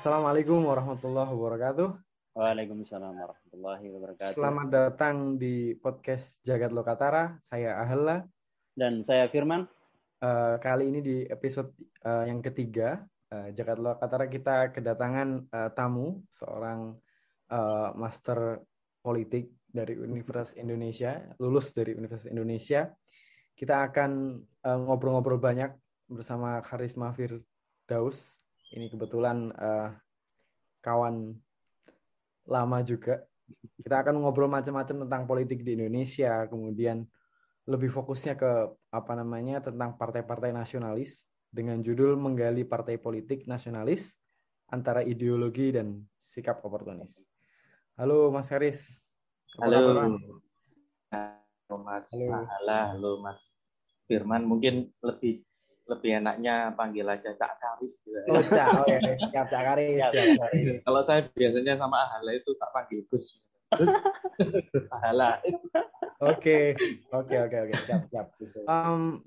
Assalamualaikum warahmatullahi wabarakatuh. Waalaikumsalam warahmatullahi wabarakatuh. Selamat datang di podcast Jagat Lokatara. Saya Ahella. Dan saya Firman. Uh, kali ini di episode uh, yang ketiga uh, Jagat Lokatara kita kedatangan uh, tamu seorang uh, master politik dari Universitas Indonesia, lulus dari Universitas Indonesia. Kita akan ngobrol-ngobrol uh, banyak bersama Karisma Firdaus ini kebetulan uh, kawan lama juga. Kita akan ngobrol macam-macam tentang politik di Indonesia, kemudian lebih fokusnya ke apa namanya tentang partai-partai nasionalis dengan judul menggali partai politik nasionalis antara ideologi dan sikap oportunis. Halo Mas Haris. Halo. Halo Mas. Halo. Halo Mas Firman. Mungkin lebih lebih enaknya panggil aja Cak Karis gitu. Oh, Cak, oh ya, siap Cak Karis. Siap, siap. Kalau saya biasanya sama Ahala itu tak panggil Gus. Ahala. Oke, oke, oke, oke, siap, siap. Um,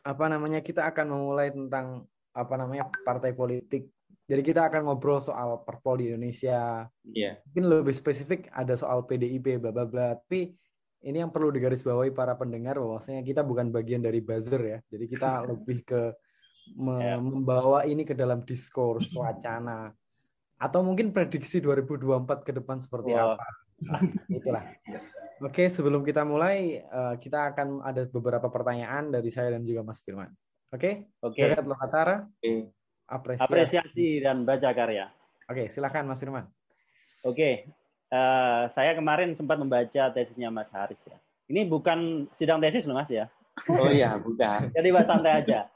apa namanya kita akan memulai tentang apa namanya partai politik. Jadi kita akan ngobrol soal perpol di Indonesia. Iya. Yeah. Mungkin lebih spesifik ada soal PDIP, bla bla bla. Tapi ini yang perlu digarisbawahi para pendengar bahwasanya kita bukan bagian dari buzzer ya. Jadi kita lebih ke me ya. membawa ini ke dalam diskurs, wacana atau mungkin prediksi 2024 ke depan seperti wow. apa. Nah, itulah. Oke, sebelum kita mulai, uh, kita akan ada beberapa pertanyaan dari saya dan juga Mas Firman. Oke? Oke. Jagat Lokatara. Apresiasi. Apresiasi dan baca karya. Oke, silakan Mas Firman. Oke, uh, saya kemarin sempat membaca tesisnya Mas Haris ya. Ini bukan sidang tesis loh Mas ya. Oh iya, bukan. Jadi Mas santai aja.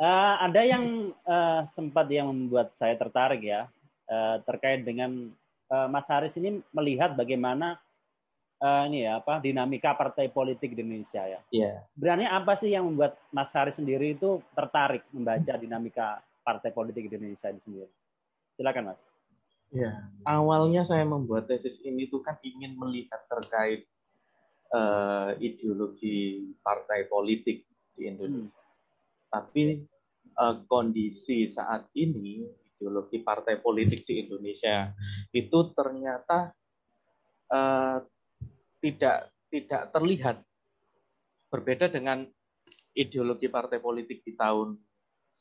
Uh, ada yang uh, sempat yang membuat saya tertarik ya uh, terkait dengan uh, Mas Haris ini melihat bagaimana uh, ini ya apa dinamika partai politik di Indonesia ya. Iya. Yeah. Berarti apa sih yang membuat Mas Haris sendiri itu tertarik membaca dinamika partai politik di Indonesia itu sendiri? Silakan Mas. Ya, awalnya saya membuat tesis ini tuh kan ingin melihat terkait uh, ideologi partai politik di Indonesia. Hmm. Tapi uh, kondisi saat ini ideologi partai politik di Indonesia itu ternyata uh, tidak tidak terlihat berbeda dengan ideologi partai politik di tahun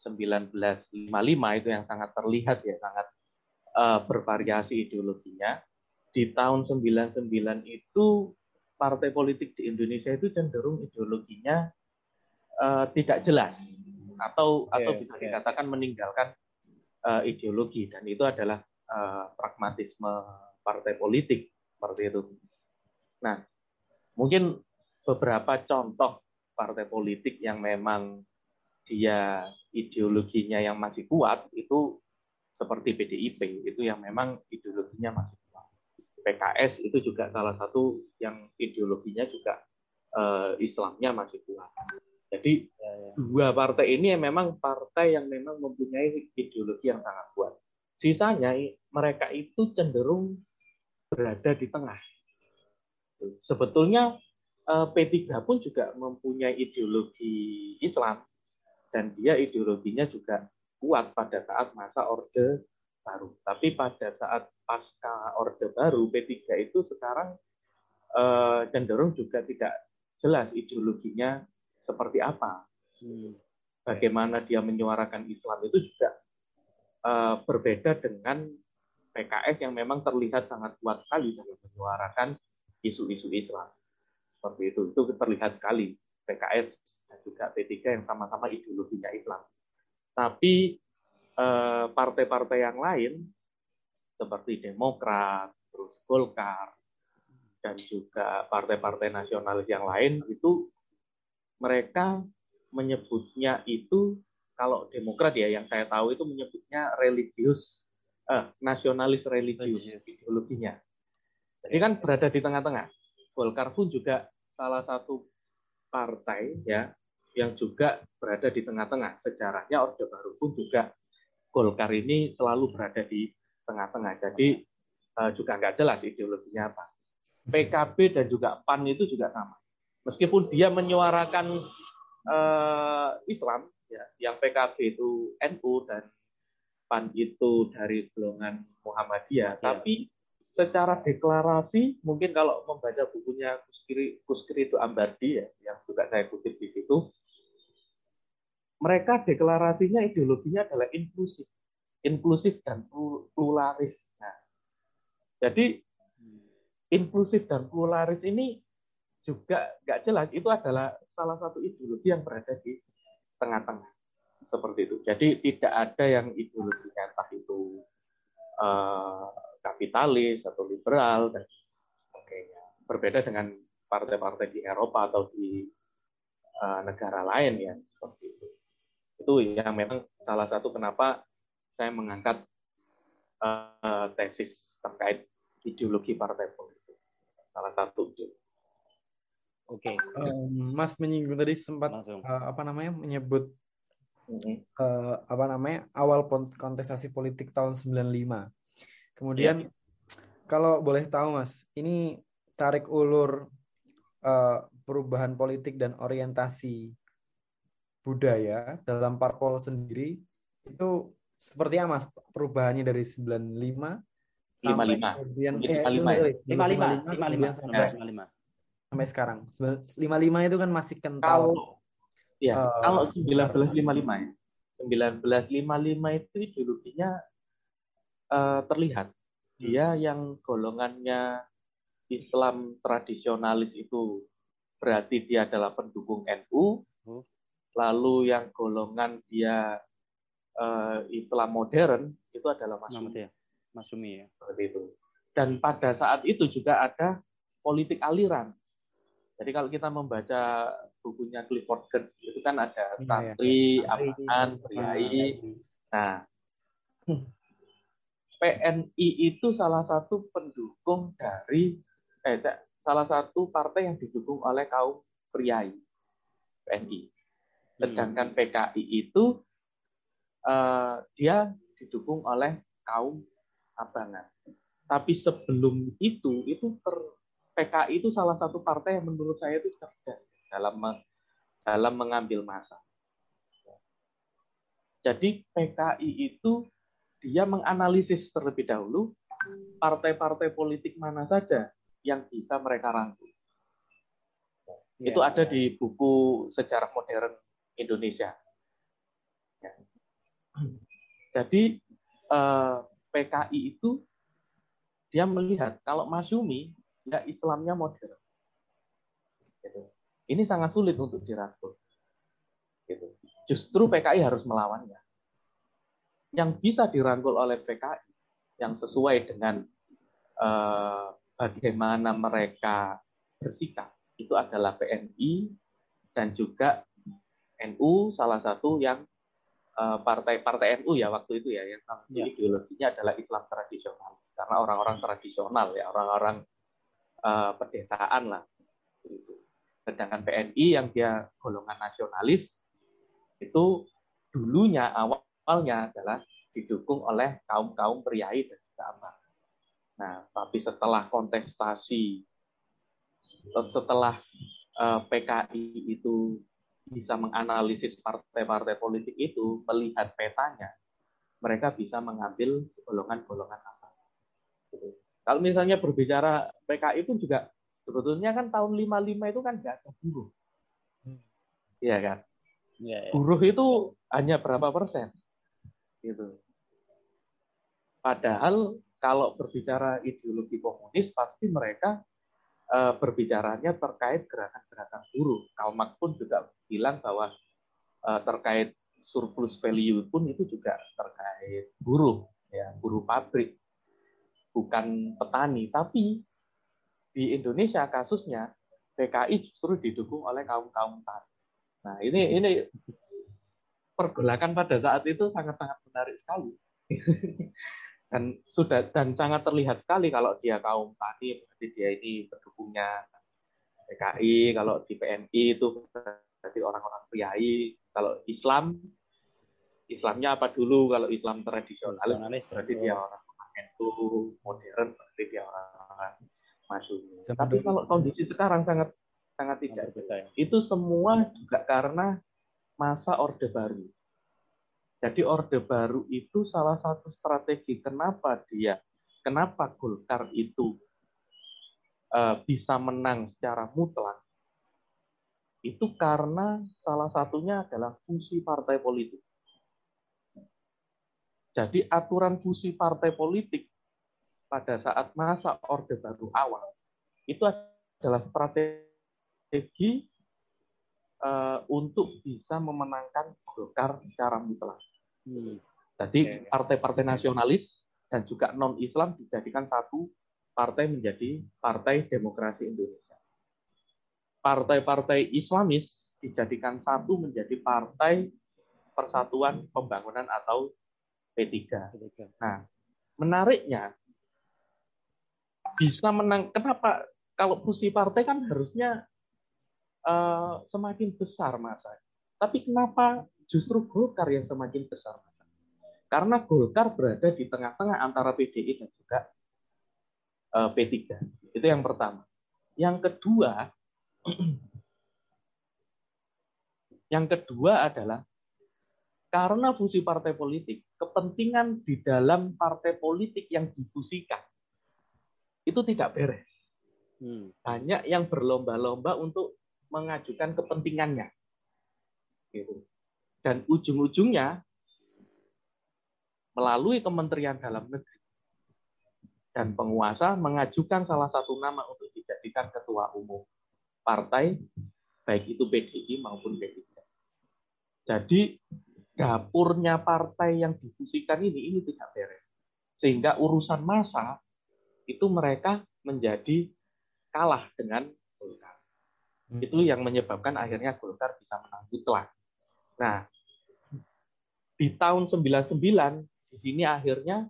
1955 itu yang sangat terlihat ya sangat uh, bervariasi ideologinya. Di tahun 99 itu partai politik di Indonesia itu cenderung ideologinya uh, tidak jelas atau okay, atau bisa okay. dikatakan meninggalkan uh, ideologi dan itu adalah uh, pragmatisme partai politik seperti itu. Nah, mungkin beberapa contoh partai politik yang memang dia ideologinya yang masih kuat itu seperti PDIP itu yang memang ideologinya masih kuat. PKS itu juga salah satu yang ideologinya juga uh, Islamnya masih kuat. Jadi ya, ya. dua partai ini yang memang partai yang memang mempunyai ideologi yang sangat kuat. Sisanya mereka itu cenderung berada di tengah. Sebetulnya eh, P3 pun juga mempunyai ideologi Islam dan dia ideologinya juga kuat pada saat masa Orde Baru. Tapi pada saat pasca Orde Baru, P3 itu sekarang eh, cenderung juga tidak jelas ideologinya seperti apa. Hmm. Bagaimana dia menyuarakan Islam itu juga eh, berbeda dengan PKS yang memang terlihat sangat kuat sekali dalam menyuarakan isu-isu Islam. Seperti itu, itu terlihat sekali PKS dan juga P3 yang sama-sama ideologinya Islam. Tapi eh, partai-partai yang lain seperti Demokrat, terus Golkar, dan juga partai-partai nasionalis yang lain itu mereka menyebutnya itu kalau Demokrat ya yang saya tahu itu menyebutnya religius eh, nasionalis religius ideologinya. Jadi kan berada di tengah-tengah. Golkar pun juga salah satu partai ya yang juga berada di tengah-tengah. Sejarahnya Orde Baru pun juga Golkar ini selalu berada di tengah-tengah. Jadi uh, juga nggak jelas ideologinya apa. PKB dan juga PAN itu juga sama. Meskipun dia menyuarakan uh, Islam, ya, yang PKB itu NU dan PAN itu dari golongan Muhammadiyah, ya. tapi secara deklarasi mungkin kalau membaca bukunya Kuskiri Kuskiri itu Ambardi ya, yang juga saya kutip mereka deklarasinya ideologinya adalah inklusif, inklusif dan pluralis. Nah, jadi inklusif dan pluralis ini juga nggak jelas itu adalah salah satu ideologi yang berada di tengah-tengah seperti itu. Jadi tidak ada yang ideologinya entah itu uh, kapitalis atau liberal dan sebagainya. Berbeda dengan partai-partai di Eropa atau di uh, negara lain ya seperti itu. Yang memang salah satu kenapa saya mengangkat uh, tesis terkait ideologi partai politik. Salah satu itu. Oke, okay. um, Mas menyinggung tadi sempat uh, apa namanya menyebut uh, apa namanya awal kontestasi politik tahun 95. Kemudian yeah. kalau boleh tahu Mas, ini tarik ulur uh, perubahan politik dan orientasi budaya dalam parpol sendiri itu seperti apa Mas perubahannya dari 95 sampai kemudian eh, 55 55 55 sampai sekarang. 55 itu kan masih kental. Kalau Ya, uh, kalau 1955 ya. 1955 itu ideologinya uh, terlihat. Dia hmm. yang golongannya Islam tradisionalis itu berarti dia adalah pendukung NU. Lalu yang golongan dia uh, Islam modern itu adalah Masumi. Masumi ya. Seperti itu. Dan pada saat itu juga ada politik aliran. Jadi kalau kita membaca bukunya Clifford Geertz itu kan ada santri, ya, ya. aman, priai. Nah, PNI itu salah satu pendukung dari eh salah satu partai yang didukung oleh kaum priai PNI. Hmm. Sedangkan PKI itu uh, dia didukung oleh kaum abangan. Tapi sebelum itu itu ter PKI itu salah satu partai yang menurut saya itu cerdas dalam dalam mengambil masa. Jadi PKI itu dia menganalisis terlebih dahulu partai-partai politik mana saja yang bisa mereka rangkul. Ya. Itu ada di buku Sejarah Modern Indonesia. Ya. Jadi eh, PKI itu dia melihat kalau Masyumi ya Islamnya modern. Gitu. Ini sangat sulit untuk dirangkul. Gitu. Justru PKI harus melawannya. Yang bisa dirangkul oleh PKI, yang sesuai dengan eh, bagaimana mereka bersikap, itu adalah PNI dan juga NU, salah satu yang eh, partai-partai NU ya waktu itu ya, yang ya. ideologinya adalah Islam tradisional. Karena orang-orang tradisional ya, orang-orang uh, pedesaan lah. Sedangkan PNI yang dia golongan nasionalis itu dulunya awalnya adalah didukung oleh kaum kaum priai dan agama. Nah, tapi setelah kontestasi, setelah uh, eh, PKI itu bisa menganalisis partai-partai politik itu, melihat petanya, mereka bisa mengambil golongan-golongan apa. Kalau misalnya berbicara PKI pun juga sebetulnya kan tahun 55 itu kan nggak ada buruh. Hmm. Iya kan? Ya, ya. Buruh itu hanya berapa persen? Gitu. Padahal kalau berbicara ideologi komunis pasti mereka uh, berbicaranya terkait gerakan-gerakan buruh. Karl Marx pun juga bilang bahwa uh, terkait surplus value pun itu juga terkait buruh, ya buruh pabrik bukan petani, tapi di Indonesia kasusnya PKI justru didukung oleh kaum kaum tani. Nah ini ini pergolakan pada saat itu sangat sangat menarik sekali dan sudah dan sangat terlihat sekali kalau dia kaum tani berarti dia ini pendukungnya PKI kalau di PNI itu berarti orang-orang priai kalau Islam Islamnya apa dulu kalau Islam tradisional berarti dia orang itu modern seperti dia orang masuk. Tapi kalau kondisi sekarang sangat sangat tidak. Itu semua juga karena masa Orde Baru. Jadi Orde Baru itu salah satu strategi kenapa dia, kenapa Golkar itu uh, bisa menang secara mutlak, itu karena salah satunya adalah fungsi partai politik. Jadi aturan fungsi partai politik pada saat masa Orde Baru awal itu adalah strategi uh, untuk bisa memenangkan Golkar secara mutlak. Hmm. Jadi partai-partai nasionalis dan juga non-Islam dijadikan satu partai menjadi Partai Demokrasi Indonesia. Partai-partai Islamis dijadikan satu menjadi Partai Persatuan Pembangunan atau P3. Nah, menariknya bisa menang. Kenapa? Kalau fungsi partai kan harusnya uh, semakin besar masa. Tapi kenapa justru Golkar yang semakin besar. Karena Golkar berada di tengah-tengah antara PDI dan juga uh, eh, P3. Itu yang pertama. Yang kedua, yang kedua adalah karena fungsi partai politik, kepentingan di dalam partai politik yang difusikan itu tidak beres. Hmm. Banyak yang berlomba-lomba untuk mengajukan kepentingannya. Gitu dan ujung-ujungnya melalui Kementerian Dalam Negeri dan penguasa mengajukan salah satu nama untuk dijadikan ketua umum partai baik itu PDI maupun P3. Jadi dapurnya partai yang difusikan ini ini tidak beres. Sehingga urusan masa itu mereka menjadi kalah dengan. Hmm. Itu yang menyebabkan akhirnya Golkar bisa menang mutlak. Nah, di tahun 99 di sini akhirnya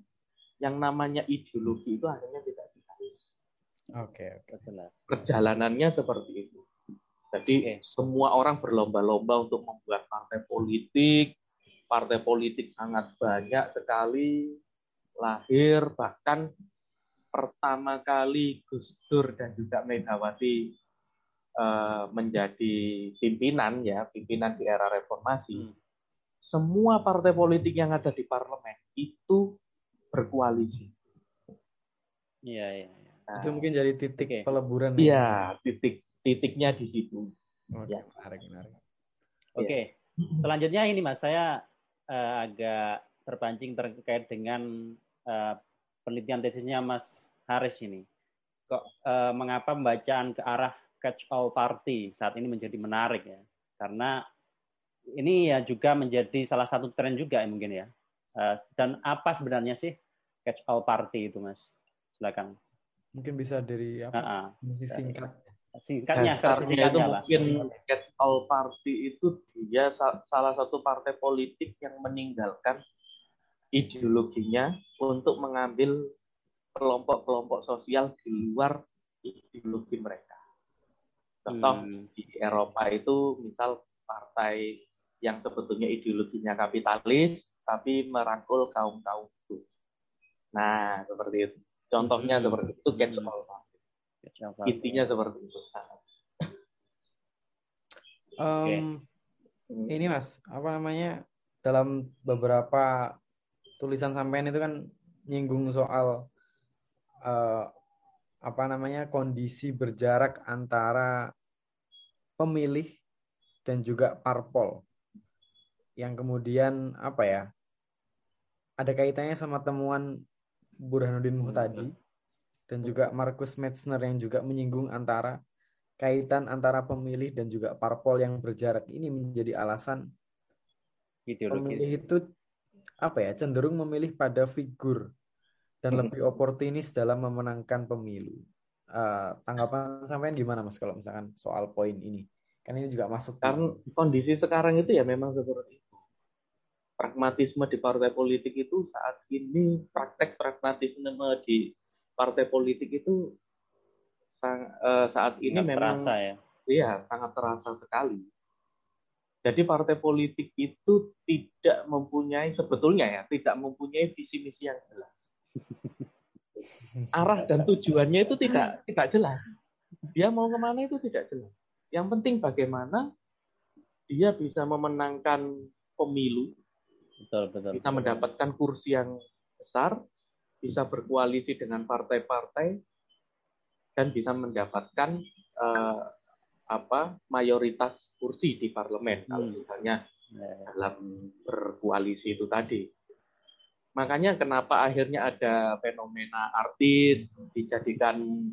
yang namanya ideologi itu akhirnya tidak dibahas. Oke, okay, Perjalanannya seperti itu. Jadi okay. semua orang berlomba-lomba untuk membuat partai politik. Partai politik sangat banyak sekali lahir bahkan pertama kali Gus Dur dan juga Megawati menjadi pimpinan ya pimpinan di era reformasi hmm. semua partai politik yang ada di parlemen itu berkoalisi iya iya nah, itu mungkin jadi titik okay. peleburan iya titik titiknya di situ okay. ya menarik menarik oke okay. ya. selanjutnya ini mas saya uh, agak terpancing terkait dengan uh, penelitian tesisnya mas Haris ini kok uh, mengapa pembacaan ke arah catch all party saat ini menjadi menarik ya karena ini ya juga menjadi salah satu tren juga ya mungkin ya eh, dan apa sebenarnya sih catch all party itu mas silakan mungkin bisa dari apa uh -uh. singkat singkatnya singkatnya itu lah. mungkin catch all party itu dia salah satu partai politik yang meninggalkan ideologinya untuk mengambil kelompok-kelompok sosial di luar ideologi mereka. Contoh hmm. di Eropa itu misal partai yang sebetulnya ideologinya kapitalis tapi merangkul kaum kaum itu. Nah seperti itu. Contohnya hmm. seperti itu catch all Intinya seperti itu. Um, okay. Ini mas, apa namanya dalam beberapa tulisan sampean itu kan nyinggung soal uh, apa namanya kondisi berjarak antara pemilih dan juga parpol. Yang kemudian apa ya ada kaitannya sama temuan Burhanuddin Muhtadi dan juga Markus Metzner yang juga menyinggung antara kaitan antara pemilih dan juga parpol yang berjarak. Ini menjadi alasan Ideologi. pemilih itu apa ya cenderung memilih pada figur dan lebih oportunis dalam memenangkan pemilu uh, tanggapan sampean gimana mas kalau misalkan soal poin ini? Kan ini juga masuk. Karena kondisi sekarang itu ya memang seperti itu. Pragmatisme di partai politik itu saat ini praktek pragmatisme di partai politik itu eh, saat ini sangat memang terasa ya. Iya, sangat terasa sekali. Jadi partai politik itu tidak mempunyai sebetulnya ya, tidak mempunyai visi misi yang jelas arah dan tujuannya itu tidak tidak jelas. Dia mau ke mana itu tidak jelas. Yang penting bagaimana dia bisa memenangkan pemilu Betul, betul. Bisa mendapatkan kursi yang besar, bisa berkoalisi dengan partai-partai, dan bisa mendapatkan uh, apa mayoritas kursi di parlemen hmm. kalau misalnya ya. dalam berkoalisi itu tadi. Makanya kenapa akhirnya ada fenomena artis dijadikan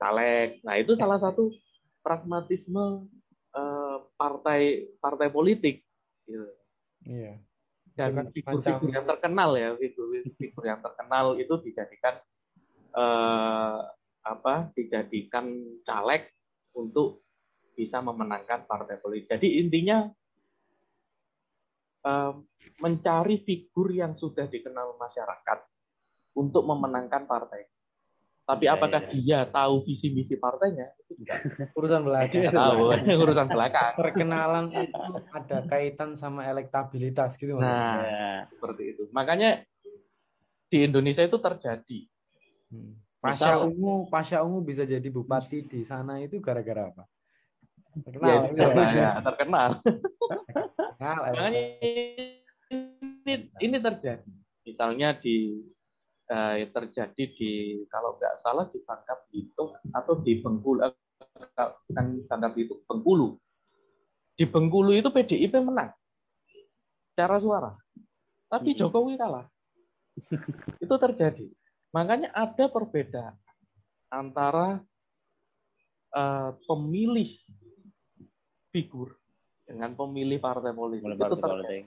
caleg. Nah itu salah satu pragmatisme uh, partai partai politik. Gitu. Iya. Dan kan figur-figur yang terkenal ya, figur-figur yang terkenal itu dijadikan uh, apa? Dijadikan caleg untuk bisa memenangkan partai politik. Jadi intinya mencari figur yang sudah dikenal masyarakat untuk memenangkan partai. Tapi ya, apakah ya. dia tahu visi misi partainya? Itu juga urusan belakang. tahu, urusan belakang. Perkenalan itu ada kaitan sama elektabilitas gitu maksudnya. Nah, ya. seperti itu. Makanya di Indonesia itu terjadi. Hmm. Pasha Ungu, Pasha Ungu bisa jadi bupati di sana itu gara-gara apa? Terkenal, ya, terkenal, ya, terkenal. terkenal. Makanya ini, ini terjadi. Misalnya di uh, terjadi di kalau nggak salah di Bangka Belitung atau di Bengkulu eh, bukan Bangka Belitung Bengkulu di Bengkulu itu PDIP menang secara suara tapi Jokowi kalah itu terjadi makanya ada perbedaan antara uh, pemilih figur dengan pemilih partai politik. Itu terjadi.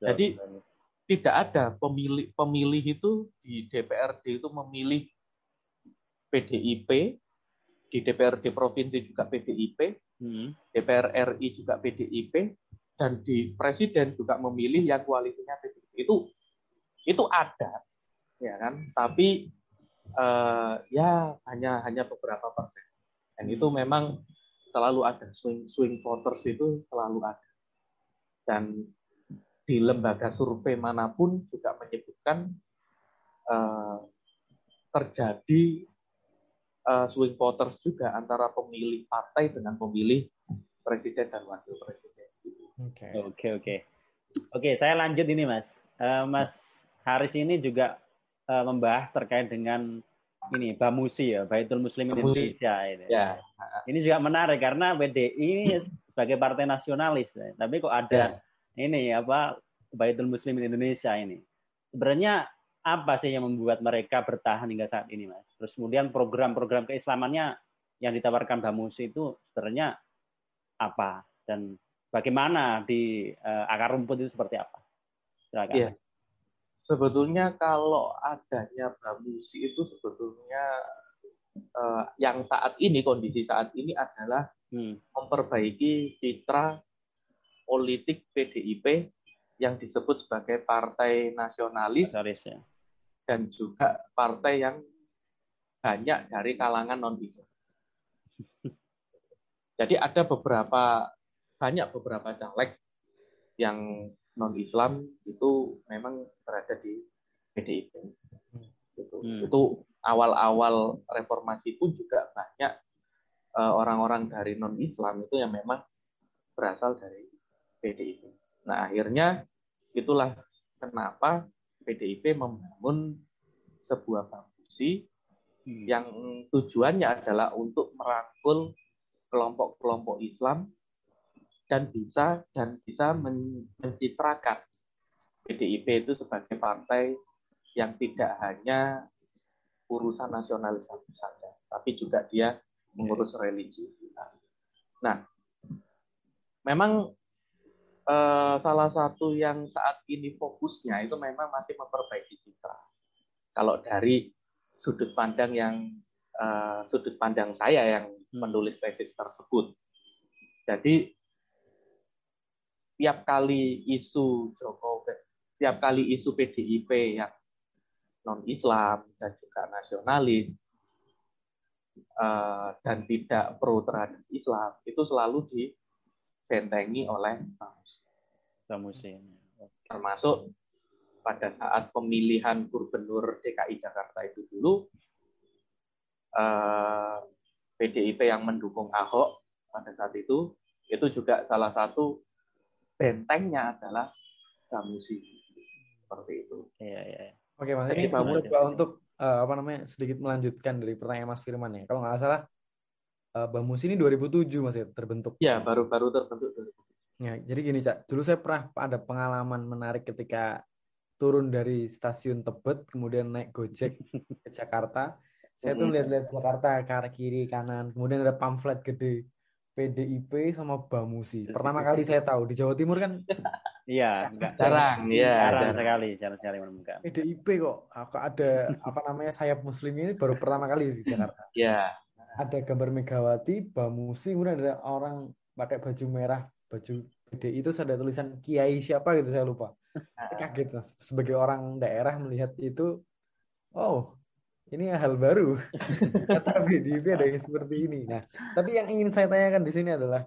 Jadi tidak ada pemilih pemilih itu di DPRD itu memilih PDIP di DPRD provinsi juga PDIP hmm. DPR RI juga PDIP dan di presiden juga memilih yang koalisinya PDIP itu itu ada ya kan? Tapi uh, ya hanya hanya beberapa persen. Dan itu memang selalu ada swing swing voters itu selalu ada dan di lembaga survei mana pun juga menyebutkan uh, terjadi uh, swing voters juga antara pemilih partai dengan pemilih presiden dan wakil presiden. Oke oke oke. Oke saya lanjut ini mas. Uh, mas Haris ini juga uh, membahas terkait dengan ini Bamusi ya Baitul Muslim Indonesia ini. Ya. Ini juga menarik karena BDI ini sebagai partai nasionalis, ya. tapi kok ada ya ini apa Baitul Muslim Indonesia ini. Sebenarnya apa sih yang membuat mereka bertahan hingga saat ini, Mas? Terus kemudian program-program keislamannya yang ditawarkan Bamusi itu sebenarnya apa dan bagaimana di uh, akar rumput itu seperti apa? Silakan. Iya. Sebetulnya kalau adanya Bamusi itu sebetulnya uh, yang saat ini kondisi saat ini adalah hmm. memperbaiki citra politik PDIP yang disebut sebagai partai nasionalis ya. dan juga partai yang banyak dari kalangan non Islam. Jadi ada beberapa banyak beberapa caleg yang non Islam itu memang berada di PDIP. Itu, hmm. itu awal-awal reformasi pun juga banyak eh, orang-orang dari non Islam itu yang memang berasal dari PDIP. Nah, akhirnya itulah kenapa PDIP membangun sebuah bangkusi hmm. yang tujuannya adalah untuk merangkul kelompok-kelompok Islam dan bisa dan bisa mencitrakan PDIP itu sebagai partai yang tidak hanya urusan nasionalisme saja, tapi juga dia mengurus religi. Nah, memang eh, salah satu yang saat ini fokusnya itu memang masih memperbaiki citra. Kalau dari sudut pandang yang eh, sudut pandang saya yang hmm. menulis tesis tersebut. Jadi tiap kali isu Jokowi, tiap kali isu PDIP yang non Islam dan juga nasionalis uh, dan tidak pro terhadap Islam itu selalu dibentengi oleh Samusi. Termasuk pada saat pemilihan gubernur DKI Jakarta itu dulu eh, PDIP yang mendukung Ahok pada saat itu itu juga salah satu bentengnya adalah Samusi. seperti itu. Iya, iya. Oke, Mas. Ini bangun- coba untuk eh, apa namanya sedikit melanjutkan dari pertanyaan Mas Firman ya. Kalau nggak salah eh, Bamus ini 2007 Mas ya terbentuk. Ya, baru-baru terbentuk dari Ya, jadi gini, Cak. Dulu saya pernah ada pengalaman menarik ketika turun dari stasiun Tebet, kemudian naik Gojek ke Jakarta. Saya tuh lihat-lihat Jakarta ke arah kiri, kanan. Kemudian ada pamflet gede PDIP sama Bamusi. Pertama kali saya tahu di Jawa Timur kan Iya, enggak jarang, ya. jarang sekali, jarang sekali menemukan. PDIP kok ada apa namanya sayap Muslim ini baru pertama kali di Jakarta. Ya, Ada gambar Megawati, Bamusi, kemudian ada orang pakai baju merah, baju PDI itu ada tulisan Kiai siapa gitu saya lupa. Kaget mas sebagai orang daerah melihat itu oh ini hal baru kata PDIP ada yang seperti ini nah tapi yang ingin saya tanyakan di sini adalah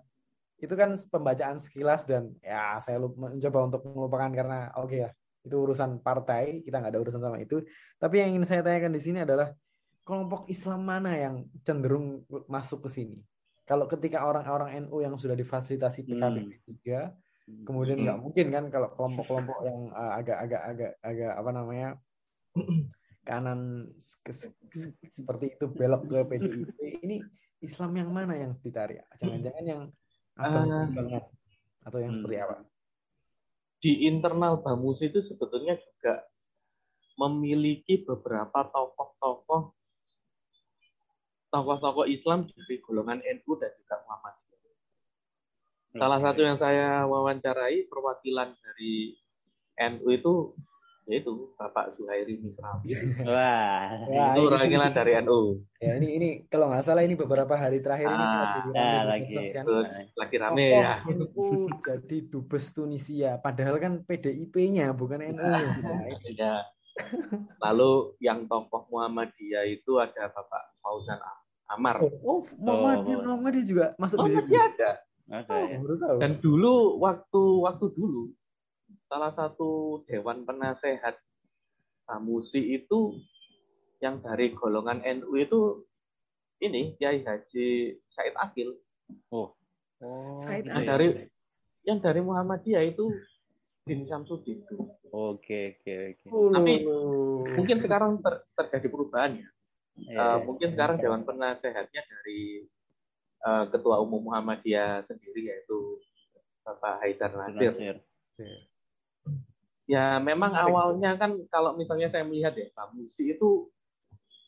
itu kan pembacaan sekilas dan ya saya lupa, mencoba untuk melupakan karena oke ya itu urusan partai kita nggak ada urusan sama itu tapi yang ingin saya tanyakan di sini adalah kelompok Islam mana yang cenderung masuk ke sini kalau ketika orang-orang NU yang sudah difasilitasi PKB Hmm. P3 kemudian nggak Hmm. mungkin kan kalau kelompok-kelompok yang uh, agak-agak agak agak apa namanya kanan ke- se- se- seperti itu belok ke PDIP ini Islam yang mana yang ditarik jangan-jangan yang agama Ah. Kembangan atau yang Hmm. seperti apa di internal Bamus itu sebetulnya juga memiliki beberapa tokoh-tokoh tokoh-tokoh Islam dari golongan NU dan juga Muhammadiyah. Salah satu yang saya wawancarai perwakilan dari NU itu yaitu Bapak Zuhairi Misrawi. Wah, Ya, itu ini- perwakilan dari NU. ya ini ini kalau nggak salah ini beberapa hari terakhir ini Ah, lagi nah, ramai di lagi. kan. Lagi rame Tokoh ya. NU jadi dubes Tunisia padahal kan PDIP-nya bukan NU Nah, ini Ya. Lalu yang tokoh Muhammadiyah itu ada Bapak Fauzan Amar. oh Muhammadiyah Oh. Muhammadiyah juga masuk di situ Muhammadiyah ada. Ada oh, ya. baru tahu Dan dulu waktu waktu dulu salah satu dewan penasehat Samusi itu yang dari golongan NU itu ini Kiai Haji Said Akil. Oh, Said gitu Yang ya. dari yang dari Muhammadiyah itu Bin Samsudin. Oke, oke, oke. Oh, Tapi. Mungkin sekarang ter- terjadi perubahan ya. Iya, Eh, iya. mungkin sekarang dewan penasehatnya dari eh, Ketua Umum Muhammadiyah sendiri yaitu Bapak Haidar Nasir. Nasir. Ya memang awalnya kan kalau misalnya saya melihat ya Bamusi itu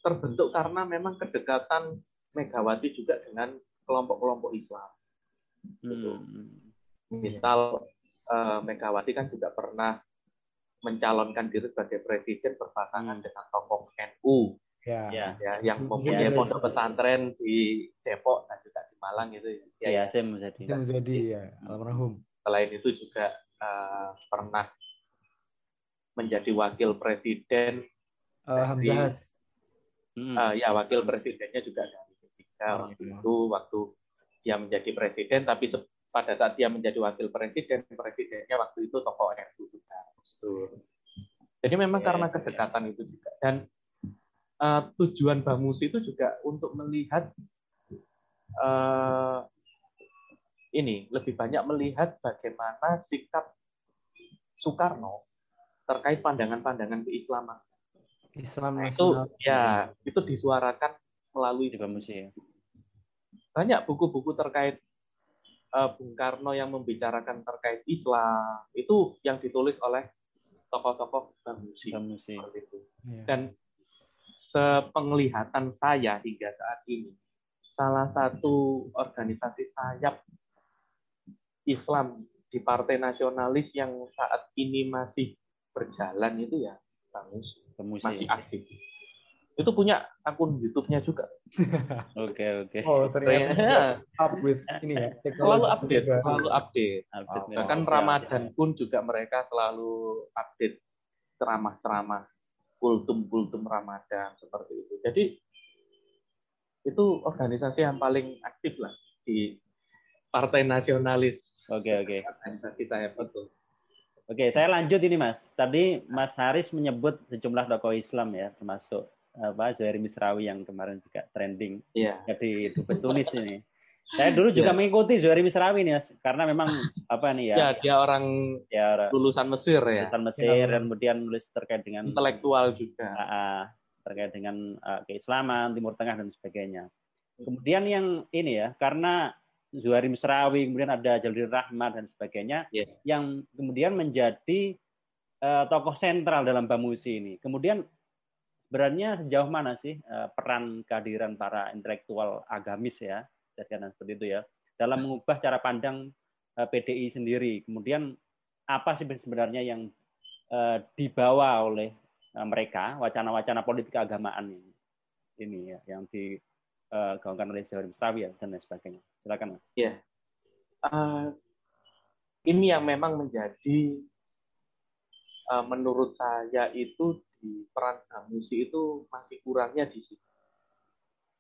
terbentuk karena memang kedekatan Megawati juga dengan kelompok-kelompok Islam. Hmm. Misal eh, Megawati kan juga pernah mencalonkan diri sebagai presiden berpasangan Hmm. dengan tokoh NU ya Ya, ya yang Bisa mempunyai jadi. pondok pesantren di Depok dan juga di Malang itu ya. ya, jadi. itu menjadi ya almarhum Selain itu juga eh, pernah menjadi wakil presiden Eh, Hamzah Has Hmm. Eh, ya wakil presidennya juga dari P3 Oh, waktu iya. itu waktu dia menjadi presiden tapi pada saat dia menjadi wakil presiden presidennya waktu itu tokoh NU juga. Jadi memang Oke, karena oke. kedekatan itu juga dan eh, tujuan Bamus itu juga untuk melihat eh, ini lebih banyak melihat bagaimana sikap Soekarno terkait pandangan-pandangan keislaman. Islam Nah, itu ya itu disuarakan melalui Bamusi ya. banyak buku-buku terkait eh, Bung Karno yang membicarakan terkait Islam itu yang ditulis oleh tokoh-tokoh Bamusi Bamusi. seperti itu. Ya. Dan sepenglihatan saya hingga saat ini salah satu organisasi sayap Islam di Partai Nasionalis yang saat ini masih berjalan itu ya Bamusi Bamusi. masih aktif. Itu punya akun YouTube-nya juga. Oke, oke. oh ternyata up with ini ya selalu teknologi update, baru. selalu update. Update nih. Bahkan Siap, Ramadan siap. pun juga mereka selalu update ceramah-ceramah kultum-kultum Ramadan seperti itu. Jadi itu organisasi yang paling aktif lah di Partai Nasionalis. Oke, oke. Organisasi saya betul. Oke, saya lanjut ini Mas. Tadi Mas Haris menyebut sejumlah tokoh Islam ya, termasuk apa Zuhairi Misrawi yang kemarin juga trending Iya. jadi dubes Tunis ini. Saya dulu juga ya. mengikuti Zuhairi Misrawi nih, karena memang apa nih ya? Ya, dia orang ya, lulusan Mesir ya. Lulusan Mesir dan kemudian nulis terkait dengan intelektual juga. Uh, terkait dengan uh, keislaman Timur Tengah dan sebagainya. Kemudian yang ini ya, karena Zuhairi Misrawi, kemudian ada Jalil Rahmat dan sebagainya, yeah. yang kemudian menjadi uh, tokoh sentral dalam Bamusi ini. Kemudian sebenarnya sejauh mana sih uh, peran kehadiran para intelektual agamis ya dan seperti itu ya dalam mengubah cara pandang uh, eh, PDI sendiri. Kemudian apa sih sebenarnya yang uh, dibawa oleh uh, mereka wacana-wacana politik keagamaan ini, ini ya yang digaungkan uh, oleh Zawari Mustawi ya, dan lain sebagainya. Silakan. Ya. Uh, ini yang memang menjadi uh, menurut saya itu di peran Samusi itu masih kurangnya di situ.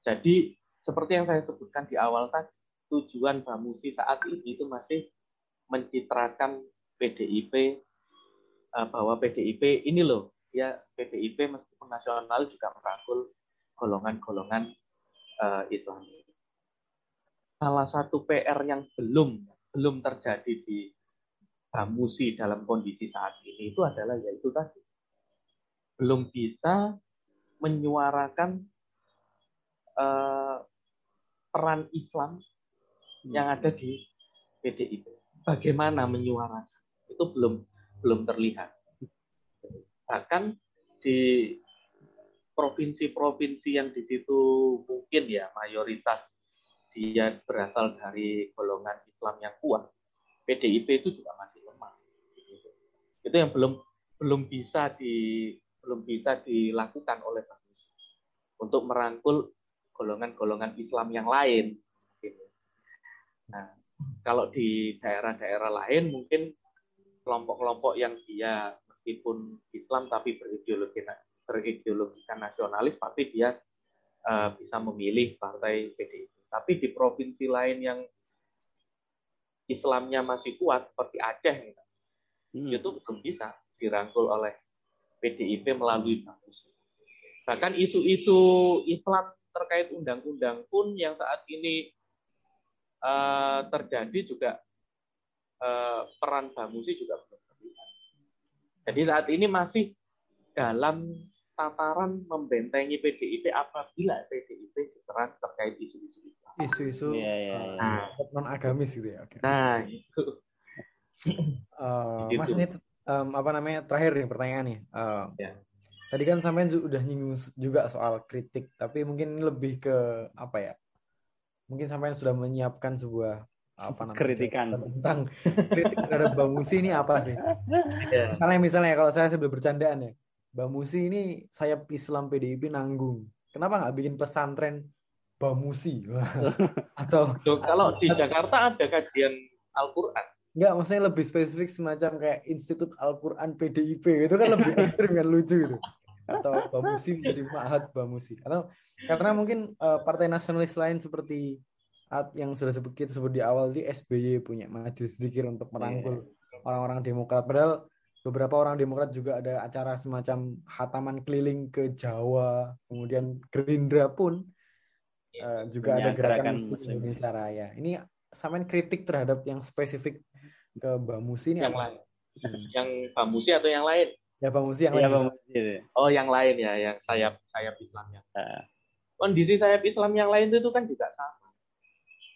Jadi seperti yang saya sebutkan di awal tadi, tujuan Bamusi saat ini itu masih mencitrakan PDIP eh, bahwa PDIP ini loh ya PDIP meskipun nasional juga merangkul golongan-golongan uh, Islam. Salah satu PR yang belum belum terjadi di Bamusi dalam kondisi saat ini itu adalah yaitu tadi belum bisa menyuarakan uh, peran Islam yang hmm. ada di PDIP. Bagaimana menyuarakan itu belum belum terlihat. Bahkan di provinsi-provinsi yang di situ mungkin ya mayoritas dia berasal dari golongan Islam yang kuat, PDIP itu juga masih lemah. Itu yang belum belum bisa di belum bisa dilakukan oleh Bagus untuk merangkul golongan-golongan Islam yang lain. Nah, kalau di daerah-daerah lain mungkin kelompok-kelompok yang dia meskipun Islam tapi berideologi berideologikan nasionalis pasti dia uh, bisa memilih partai PDIP. Tapi di provinsi lain yang Islamnya masih kuat seperti Aceh gitu, hmm. itu belum bisa dirangkul oleh PDIP melalui bagus. Bahkan isu-isu Islam terkait undang-undang pun yang saat ini uh, terjadi juga uh, peran Bamusi juga belum terlihat. Jadi saat ini masih dalam tataran membentengi PDIP apabila PDIP diserang terkait isu-isu Islam. Isu-isu ya, ya, ya. Nah, non agamis gitu ya. Okay. Nah itu. uh, Mas ini um, apa namanya terakhir nih pertanyaan nih. Uh, ya. Tadi kan sampai udah nyinggung juga soal kritik, tapi mungkin lebih ke apa ya? Mungkin sampai sudah menyiapkan sebuah apa namanya kritikan tentang kritik terhadap Bang Musi ini apa sih? Yeah. Misalnya misalnya kalau saya sebelum bercandaan ya, Bang Musi ini saya Islam PDIP nanggung. Kenapa nggak bikin pesantren Bang Musi? Atau kalau di Jakarta ada kajian Al-Qur'an. Enggak, maksudnya lebih spesifik semacam kayak Institut Al-Quran PDIP. Itu kan lebih ekstrim kan, lucu gitu atau Bamusi menjadi Mahat Bamusi atau karena mungkin uh, partai nasionalis lain seperti yang sudah sebut kita sebut di awal di SBY punya majelis zikir untuk merangkul yeah. orang-orang Demokrat padahal beberapa orang Demokrat juga ada acara semacam hataman keliling ke Jawa kemudian Gerindra pun uh, juga ada gerakan Indonesia Raya ini samain kritik terhadap yang spesifik ke Bamusi ini yang lain yang Bamusi atau yang lain Ya Musi yang ya, lain. Bang Oh, yang lain ya, yang sayap sayap Islamnya. Uh. Kondisi sayap Islam yang lain itu kan juga sama.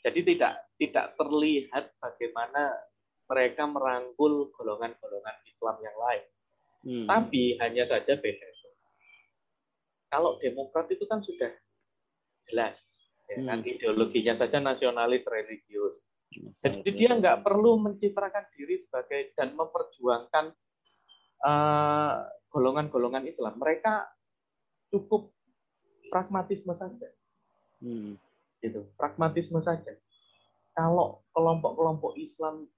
Jadi tidak tidak terlihat bagaimana mereka merangkul golongan-golongan Islam yang lain. Hmm. Tapi hanya saja beda. Kalau Demokrat itu kan sudah jelas, ya, hmm. kan ideologinya saja nasionalis religius. Jadi dia nggak perlu mencitrakan diri sebagai dan memperjuangkan Eh, golongan-golongan uh, Islam. Mereka cukup pragmatisme saja. Hmm. Gitu, pragmatisme saja. Kalau kelompok-kelompok Islam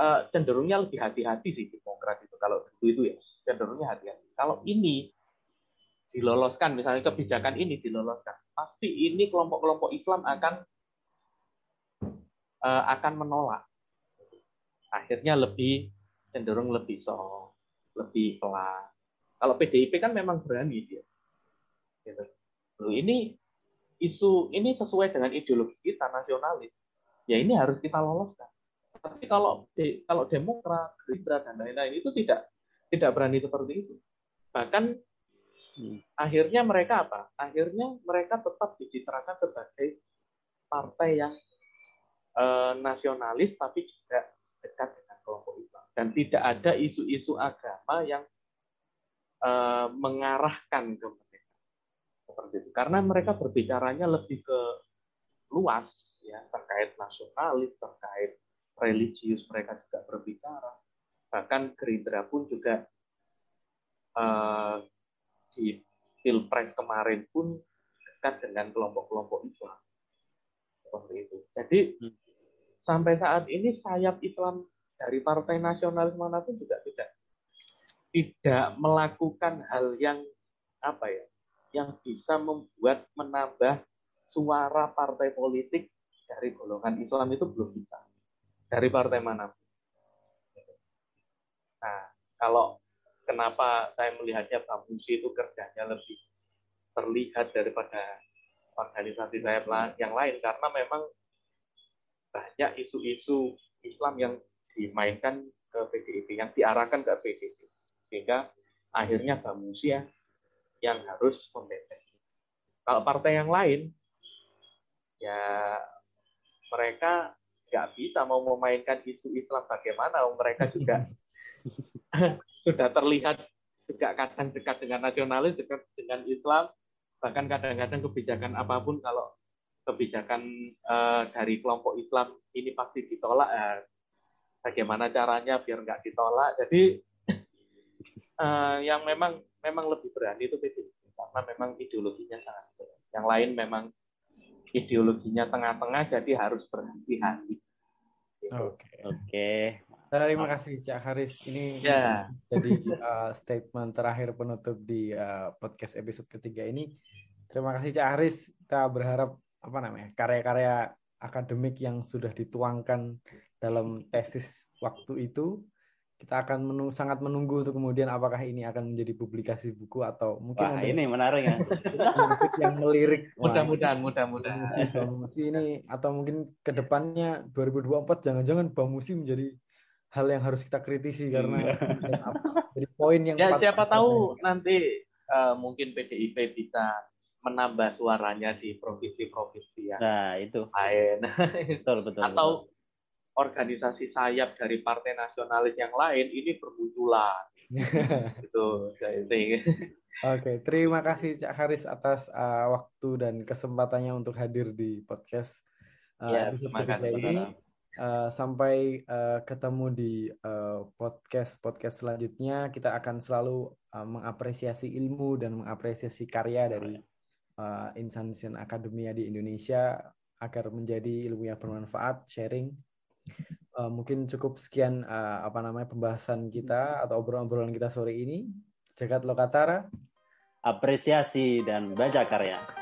uh, cenderungnya lebih hati-hati sih Demokrat itu kalau dulu itu ya cenderungnya hati-hati. Kalau ini diloloskan, misalnya kebijakan ini diloloskan, pasti ini kelompok-kelompok Islam akan uh, akan menolak. Akhirnya lebih cenderung lebih soft lebih pelan. Kalau PDIP kan memang berani dia. Gitu. Loh, ini isu ini sesuai dengan ideologi kita nasionalis, ya ini harus kita loloskan. Tapi kalau kalau Demokrat, Gerindra dan lain-lain itu tidak tidak berani seperti itu. Bahkan hmm. akhirnya mereka apa? Akhirnya mereka tetap dicitrakan sebagai partai yang eh, nasionalis tapi juga dekat dengan kelompok Islam dan tidak ada isu-isu agama yang eh, mengarahkan ke seperti itu karena mereka berbicaranya lebih ke luas ya terkait nasionalis terkait religius mereka juga berbicara. Bahkan Gerindra pun juga uh, di pilpres kemarin pun dekat dengan kelompok-kelompok Islam. Seperti itu. Jadi hmm. sampai saat ini sayap Islam dari partai nasionalis mana pun juga tidak tidak melakukan hal yang apa ya yang bisa membuat menambah suara partai politik dari golongan Islam itu belum bisa dari partai mana. Nah, kalau kenapa saya melihatnya Bamusi itu kerjanya lebih terlihat daripada organisasi saya yang lain karena memang banyak isu-isu Islam yang dimainkan ke PDIP, yang diarahkan ke PDIP. Sehingga akhirnya Bamusi ya yang harus membentengi. Kalau partai yang lain, ya mereka nggak bisa mau memainkan isu Islam bagaimana, mereka juga sudah terlihat juga kadang dekat dengan nasionalis, dekat dengan Islam, bahkan kadang-kadang kebijakan apa pun kalau kebijakan uh, dari kelompok Islam ini pasti ditolak, ya, bagaimana caranya biar nggak ditolak. Jadi uh, yang memang memang lebih berani itu PDIP karena memang ideologinya sangat berat. Yang lain memang ideologinya tengah-tengah jadi harus berhati-hati. Oke. Okay. Oke. Okay. Terima kasih Cak Haris. Ini ya. jadi uh, statement terakhir penutup di uh, podcast episode ketiga ini. Terima kasih Cak Haris. Kita berharap apa namanya karya-karya akademik yang sudah dituangkan dalam tesis waktu itu kita akan menunggu, sangat menunggu untuk kemudian apakah ini akan menjadi publikasi buku atau mungkin Wah, ini menarik ya. Yang melirik. Mudah-mudahan mudah-mudahan. Bamusi ini atau mungkin ke depannya 2024 jangan-jangan Bamusi menjadi hal yang harus kita kritisi karena iya. jadi poin yang ya siapa tahu nanti uh, mungkin PDIP bisa menambah suaranya di provinsi-provinsi yang nah itu. lain. Betul betul atau betul organisasi sayap dari partai nasionalis yang lain ini bermunculan. itu Oke, terima kasih Cak Haris atas uh, waktu dan kesempatannya untuk hadir di podcast uh, ya, episode ini. Uh, sampai uh, ketemu di uh, podcast podcast selanjutnya, kita akan selalu uh, mengapresiasi ilmu dan mengapresiasi karya dari uh, insan insan akademia di Indonesia agar menjadi ilmu yang bermanfaat, sharing uh, mungkin cukup sekian uh, apa namanya pembahasan kita atau obrolan-obrolan kita sore ini. Jagat Lokatara. Apresiasi dan baca karya.